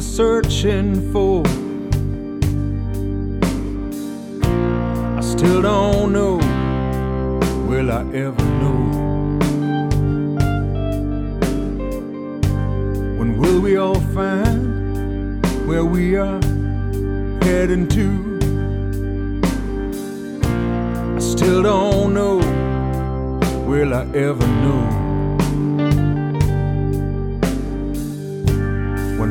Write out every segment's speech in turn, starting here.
Searching for? I still don't know. Will I ever know? When will we all find where we are heading to? I still don't know. Will I ever know?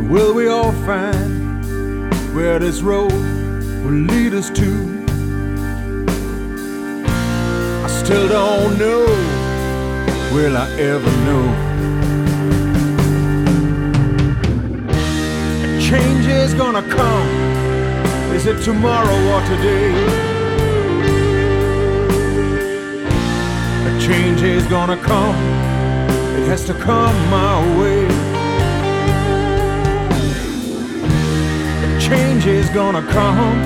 Will we all find where this road will lead us to? I still don't know. Will I ever know? A change is gonna come. Is it tomorrow or today? A change is gonna come. It has to come my way. Change is gonna come.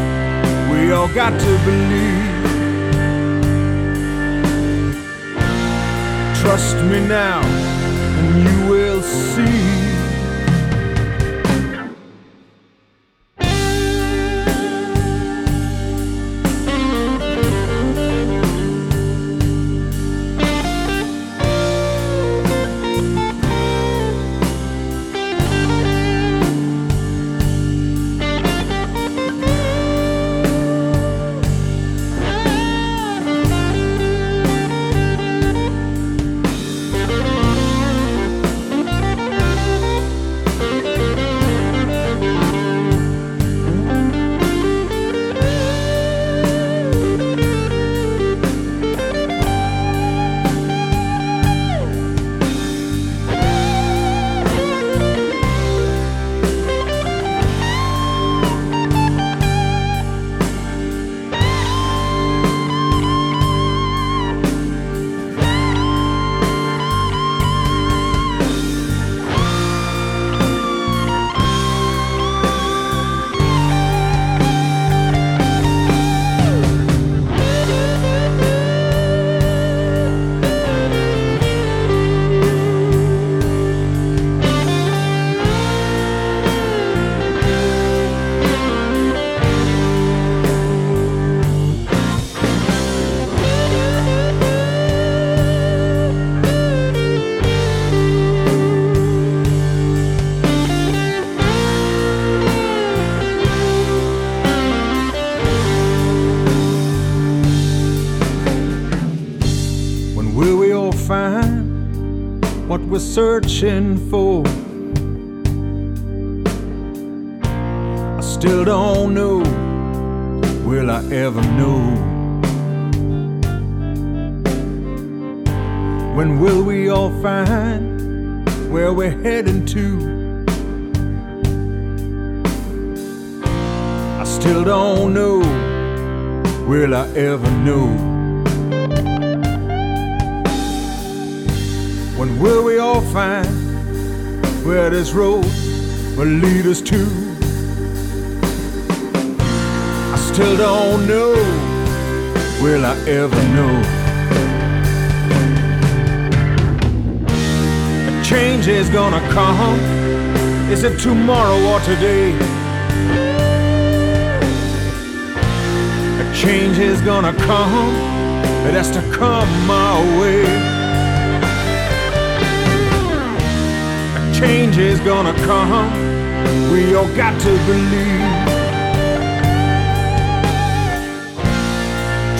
We all got to believe. Trust me now, and you will see. Searching for? Will lead us to? I still don't know. Will I ever know? A change is gonna come? Is it tomorrow or today? A change is gonna come, it has to come my way. A change is gonna come, we all got to believe.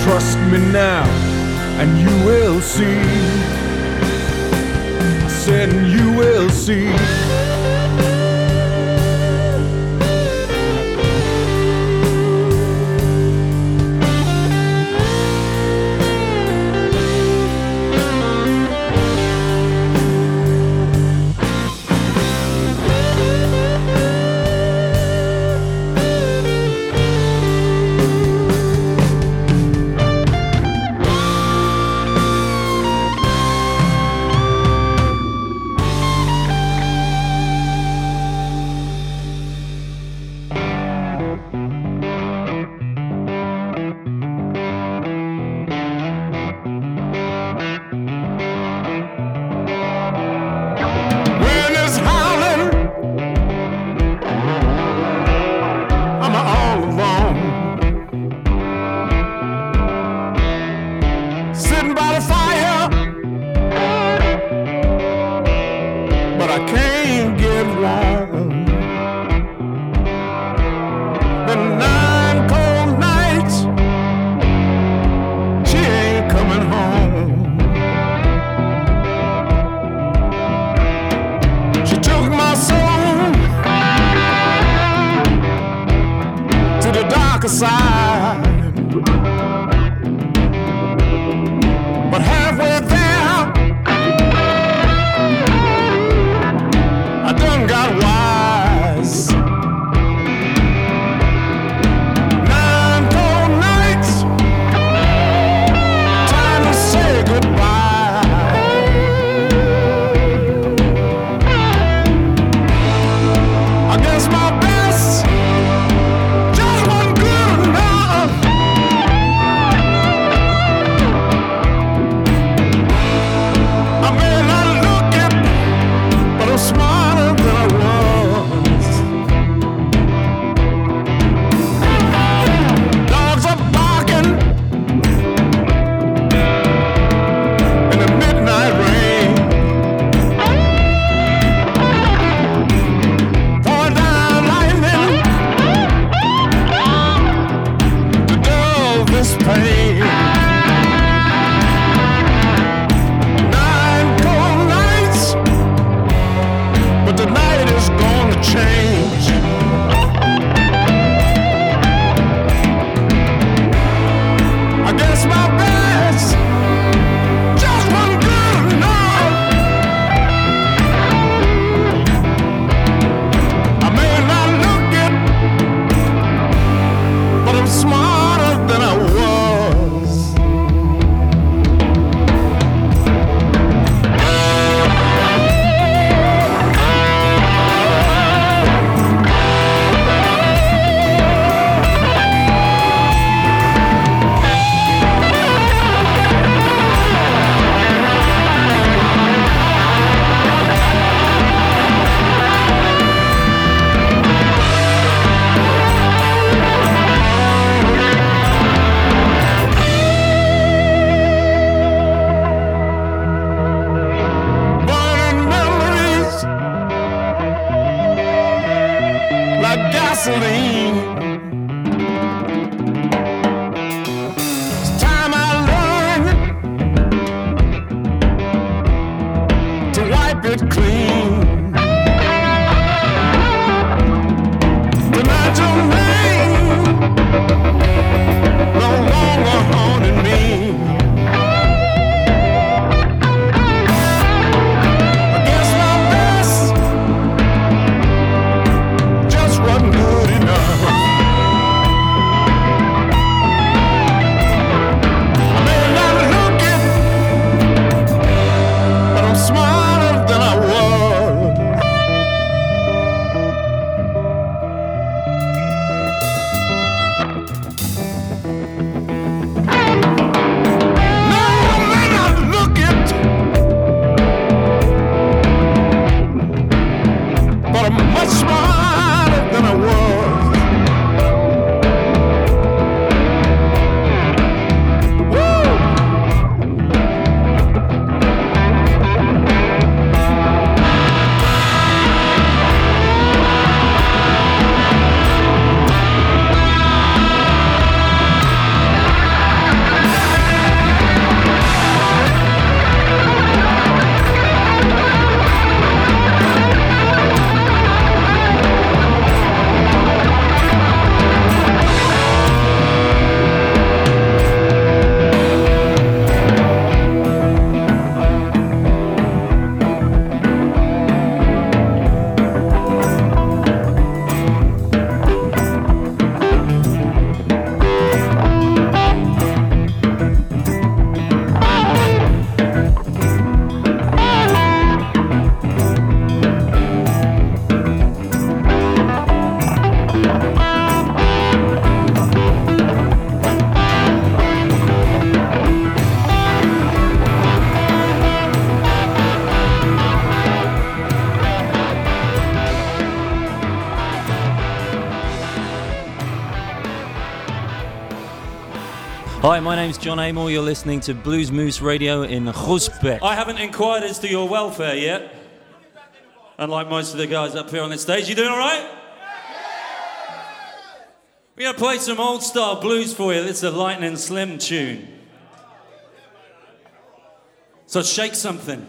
Trust me now, and you will see and you will see. time. Hi, my name's Jon Amor. You're listening to Blues Moose Radio in Groesbeek. I haven't inquired as to your welfare yet. Unlike most of the guys up here on the stage, you doing all right? We're going to play some old style blues for you. It's a lightning slim tune. So shake something.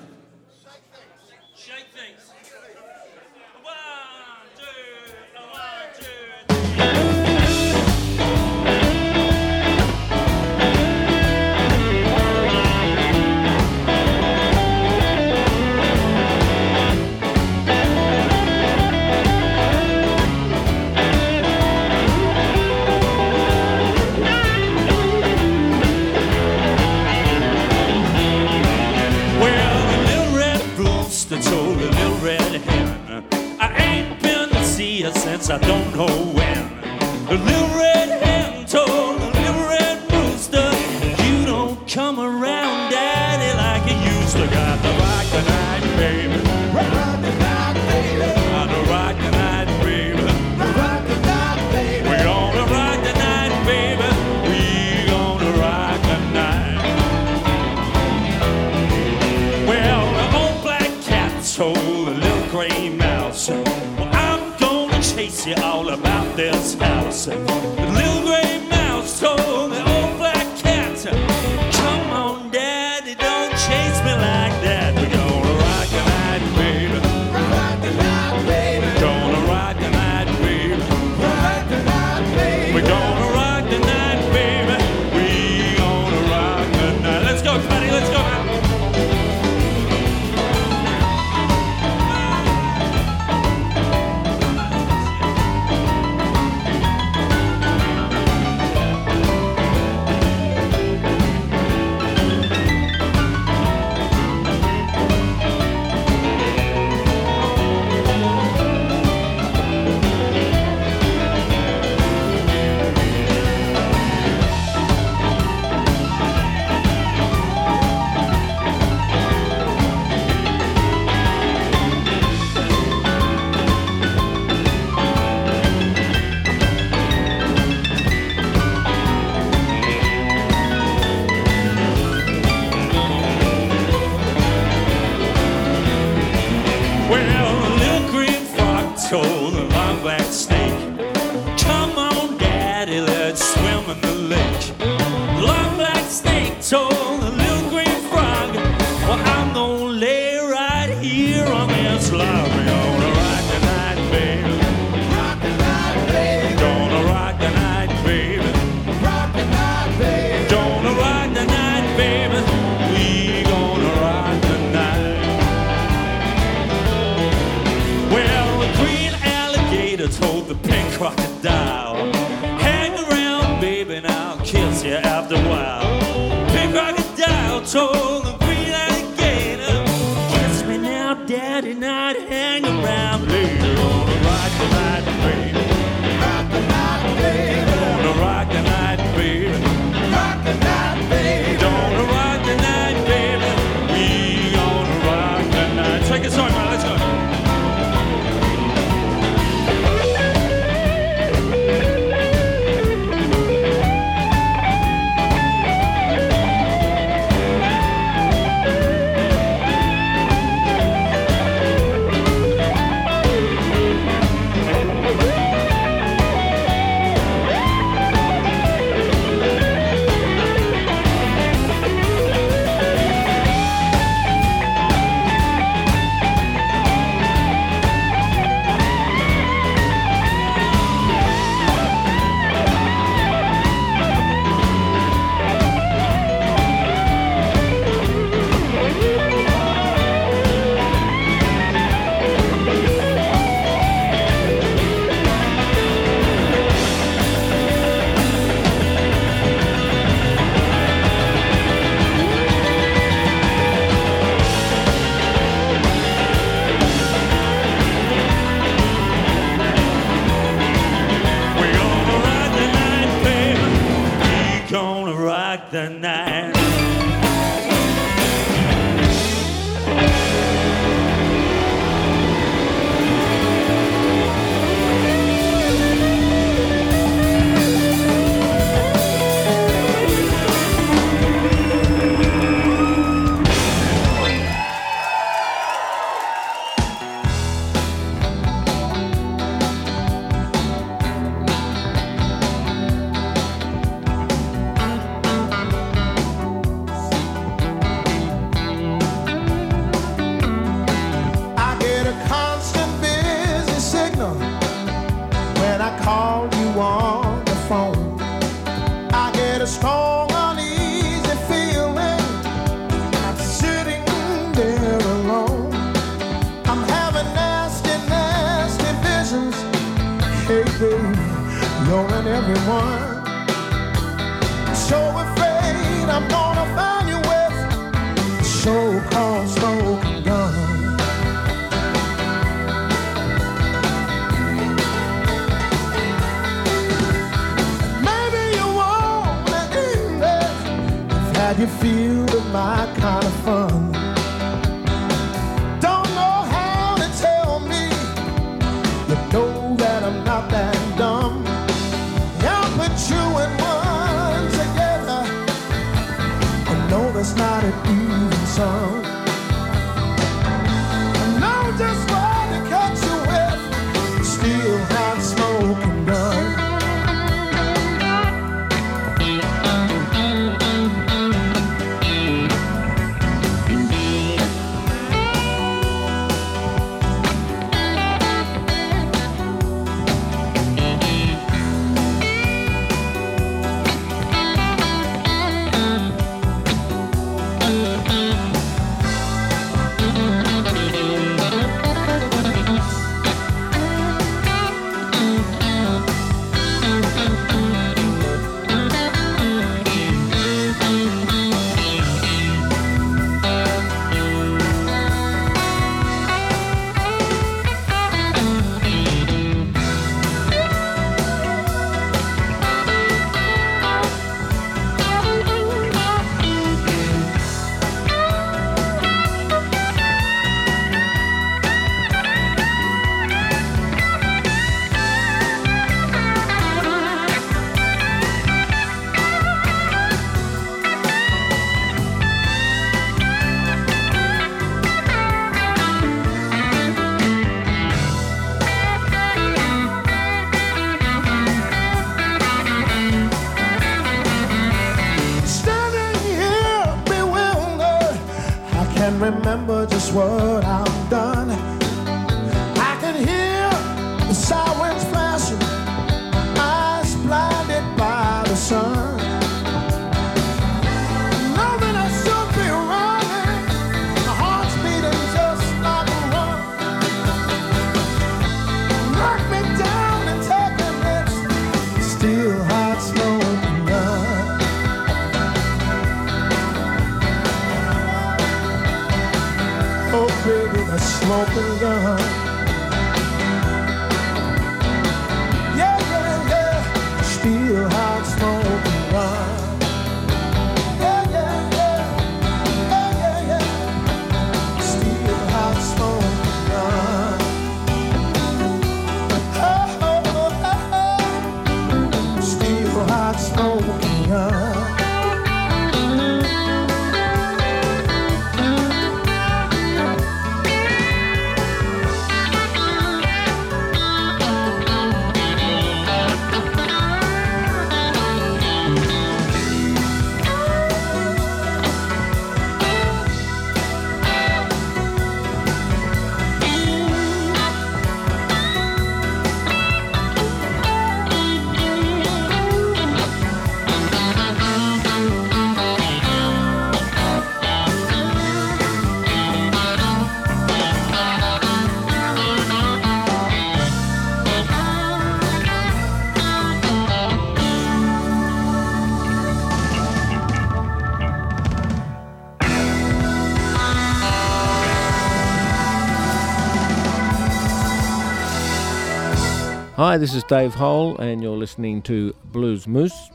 Hi, this is Dave Hole, and you're listening to Blues Moose.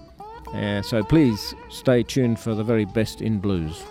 Uh, so please stay tuned for the very best in blues.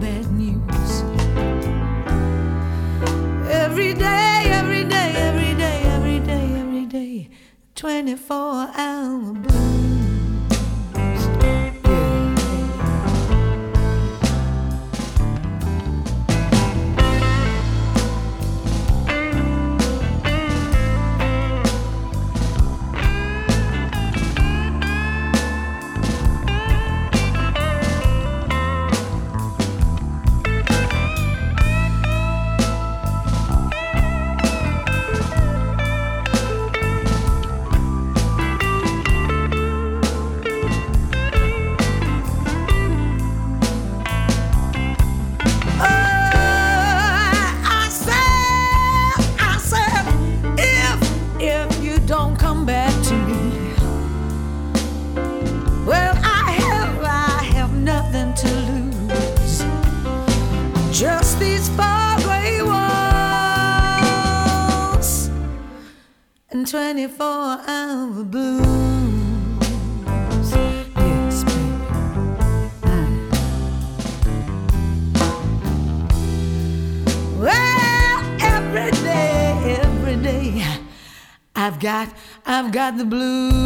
bad news. Every day, every day, every day, every day, every day, 24 hour. I've got the blues.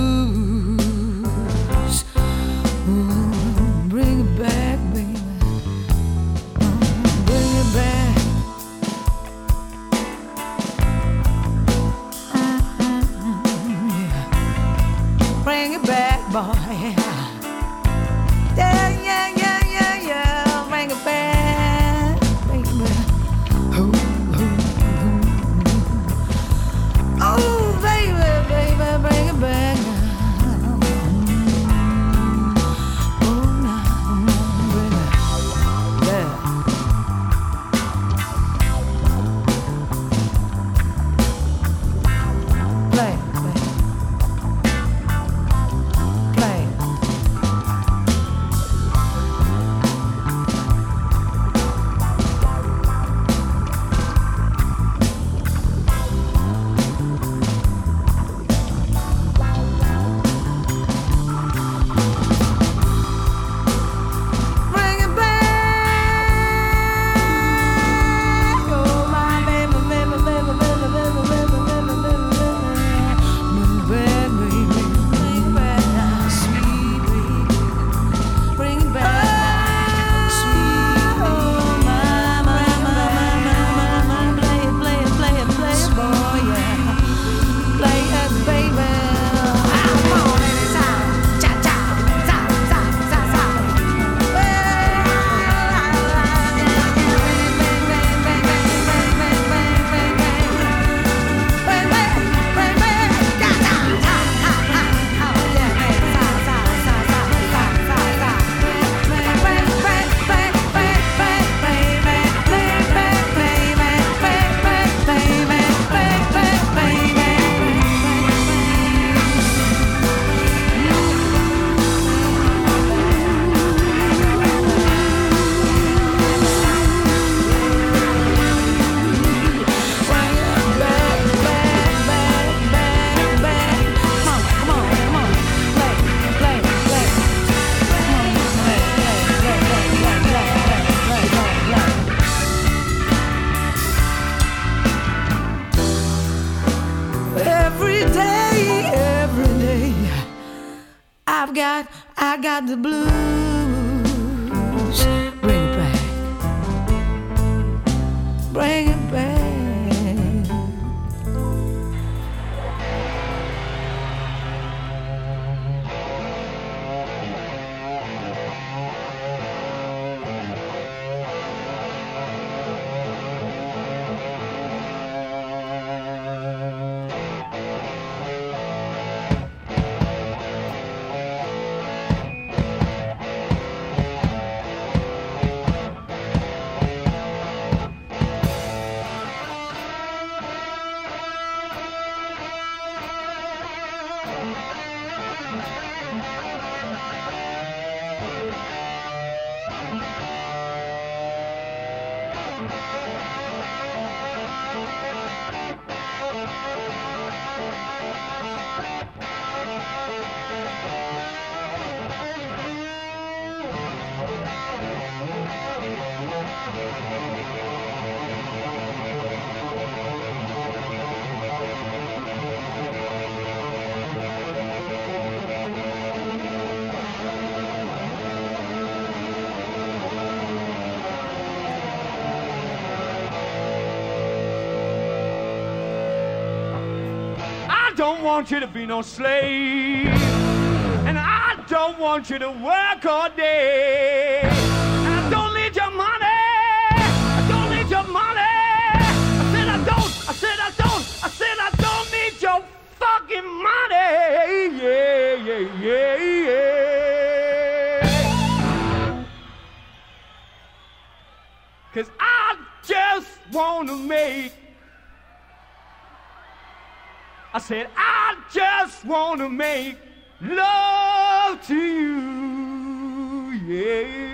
Got, I got the blues. Want you to be no slave. And I don't want you to work all day. And I don't need your money. I don't need your money. I said I don't. I said I don't. I said I don't need your fucking money. Yeah, yeah, yeah, yeah. Cause I just wanna make I said, I just want to make love to you. Yeah.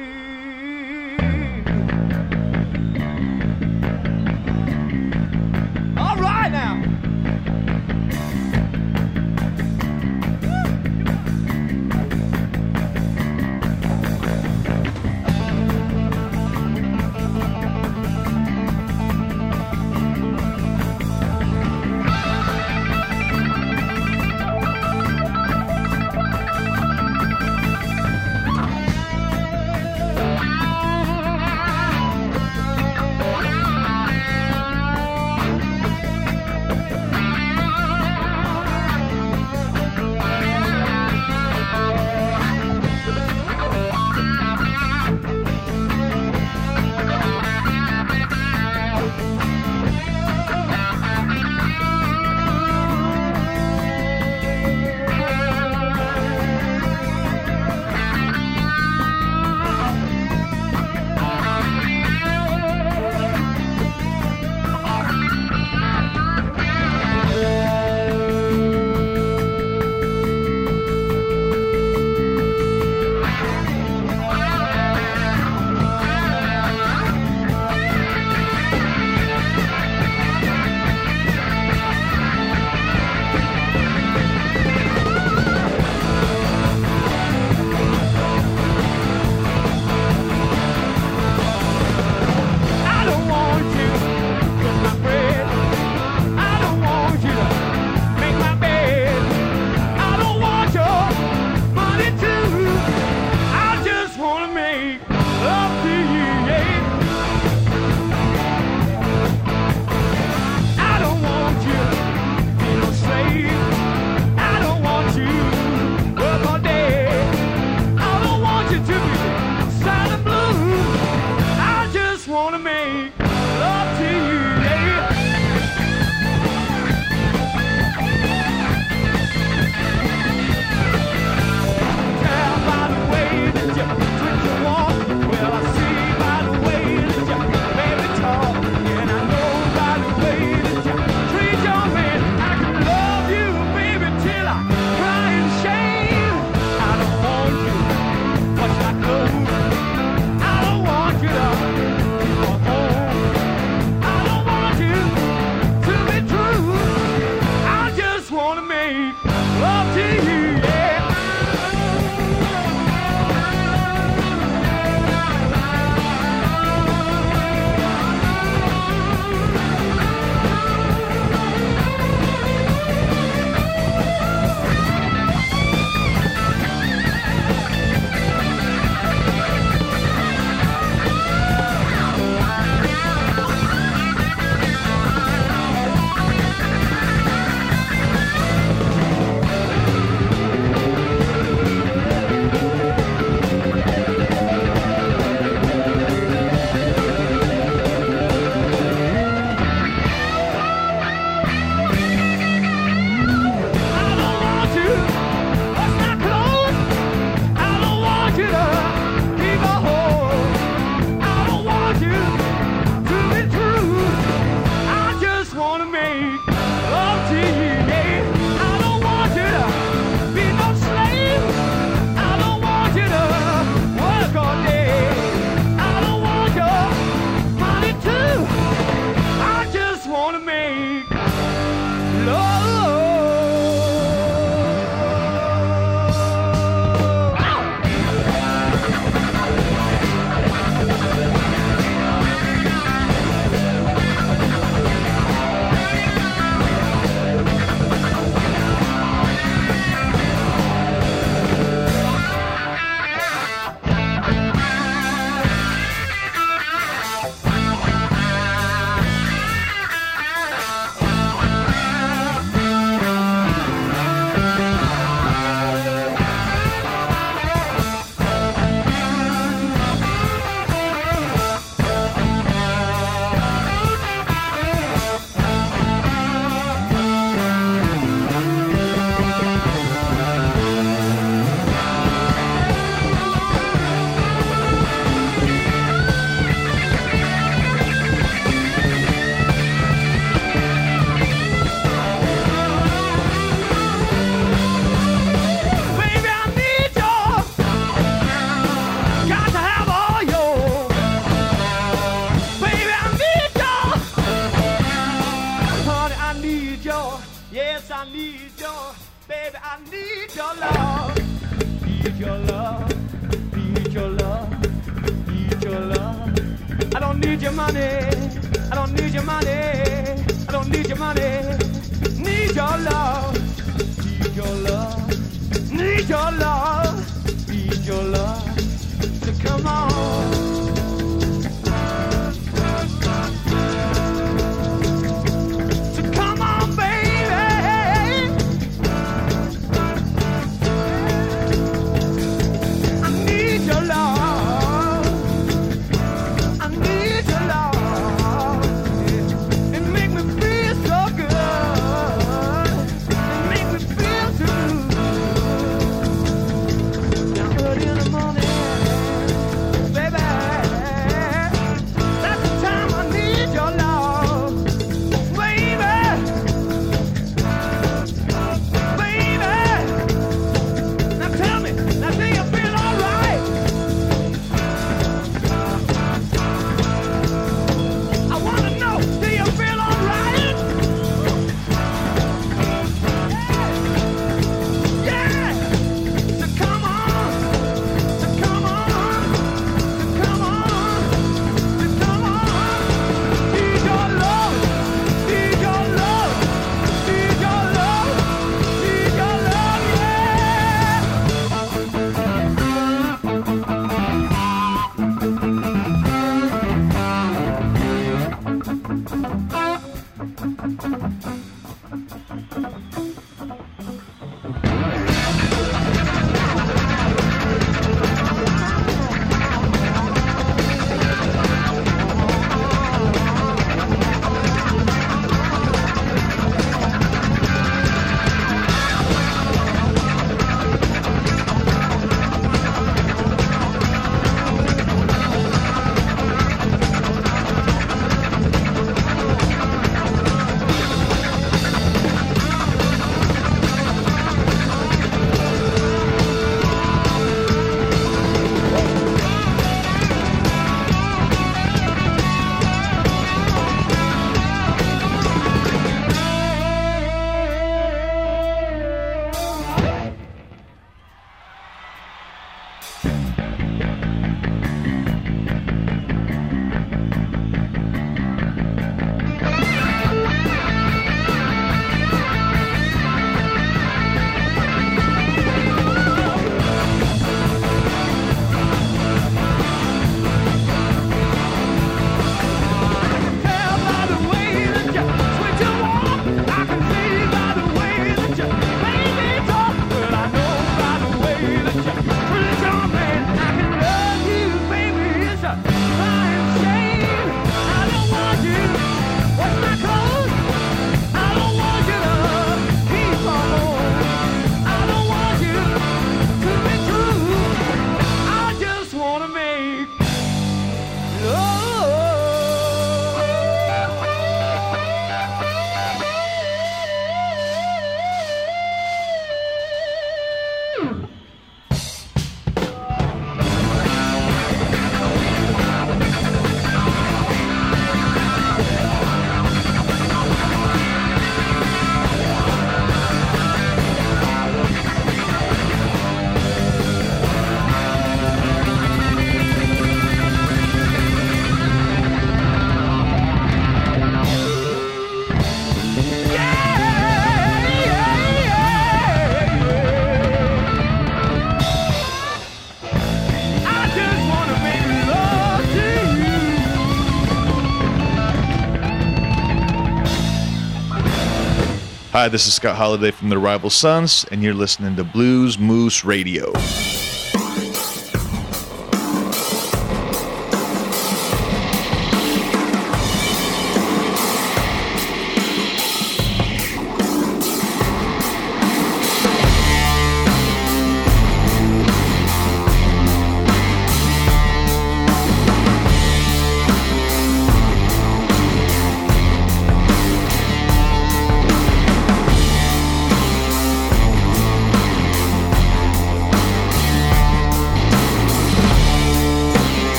Hi, this is Scott Holiday from the Rival Sons, and you're listening to Blues Moose Radio.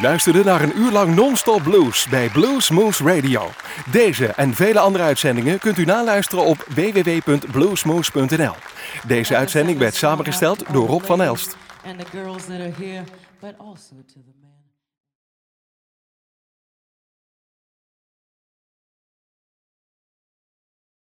Luisterde naar een uur lang non-stop blues bij Blues Moose Radio. Deze en vele andere uitzendingen kunt u naluisteren op www.bluesmoose.nl. Deze uitzending werd samengesteld door Rob van Elst.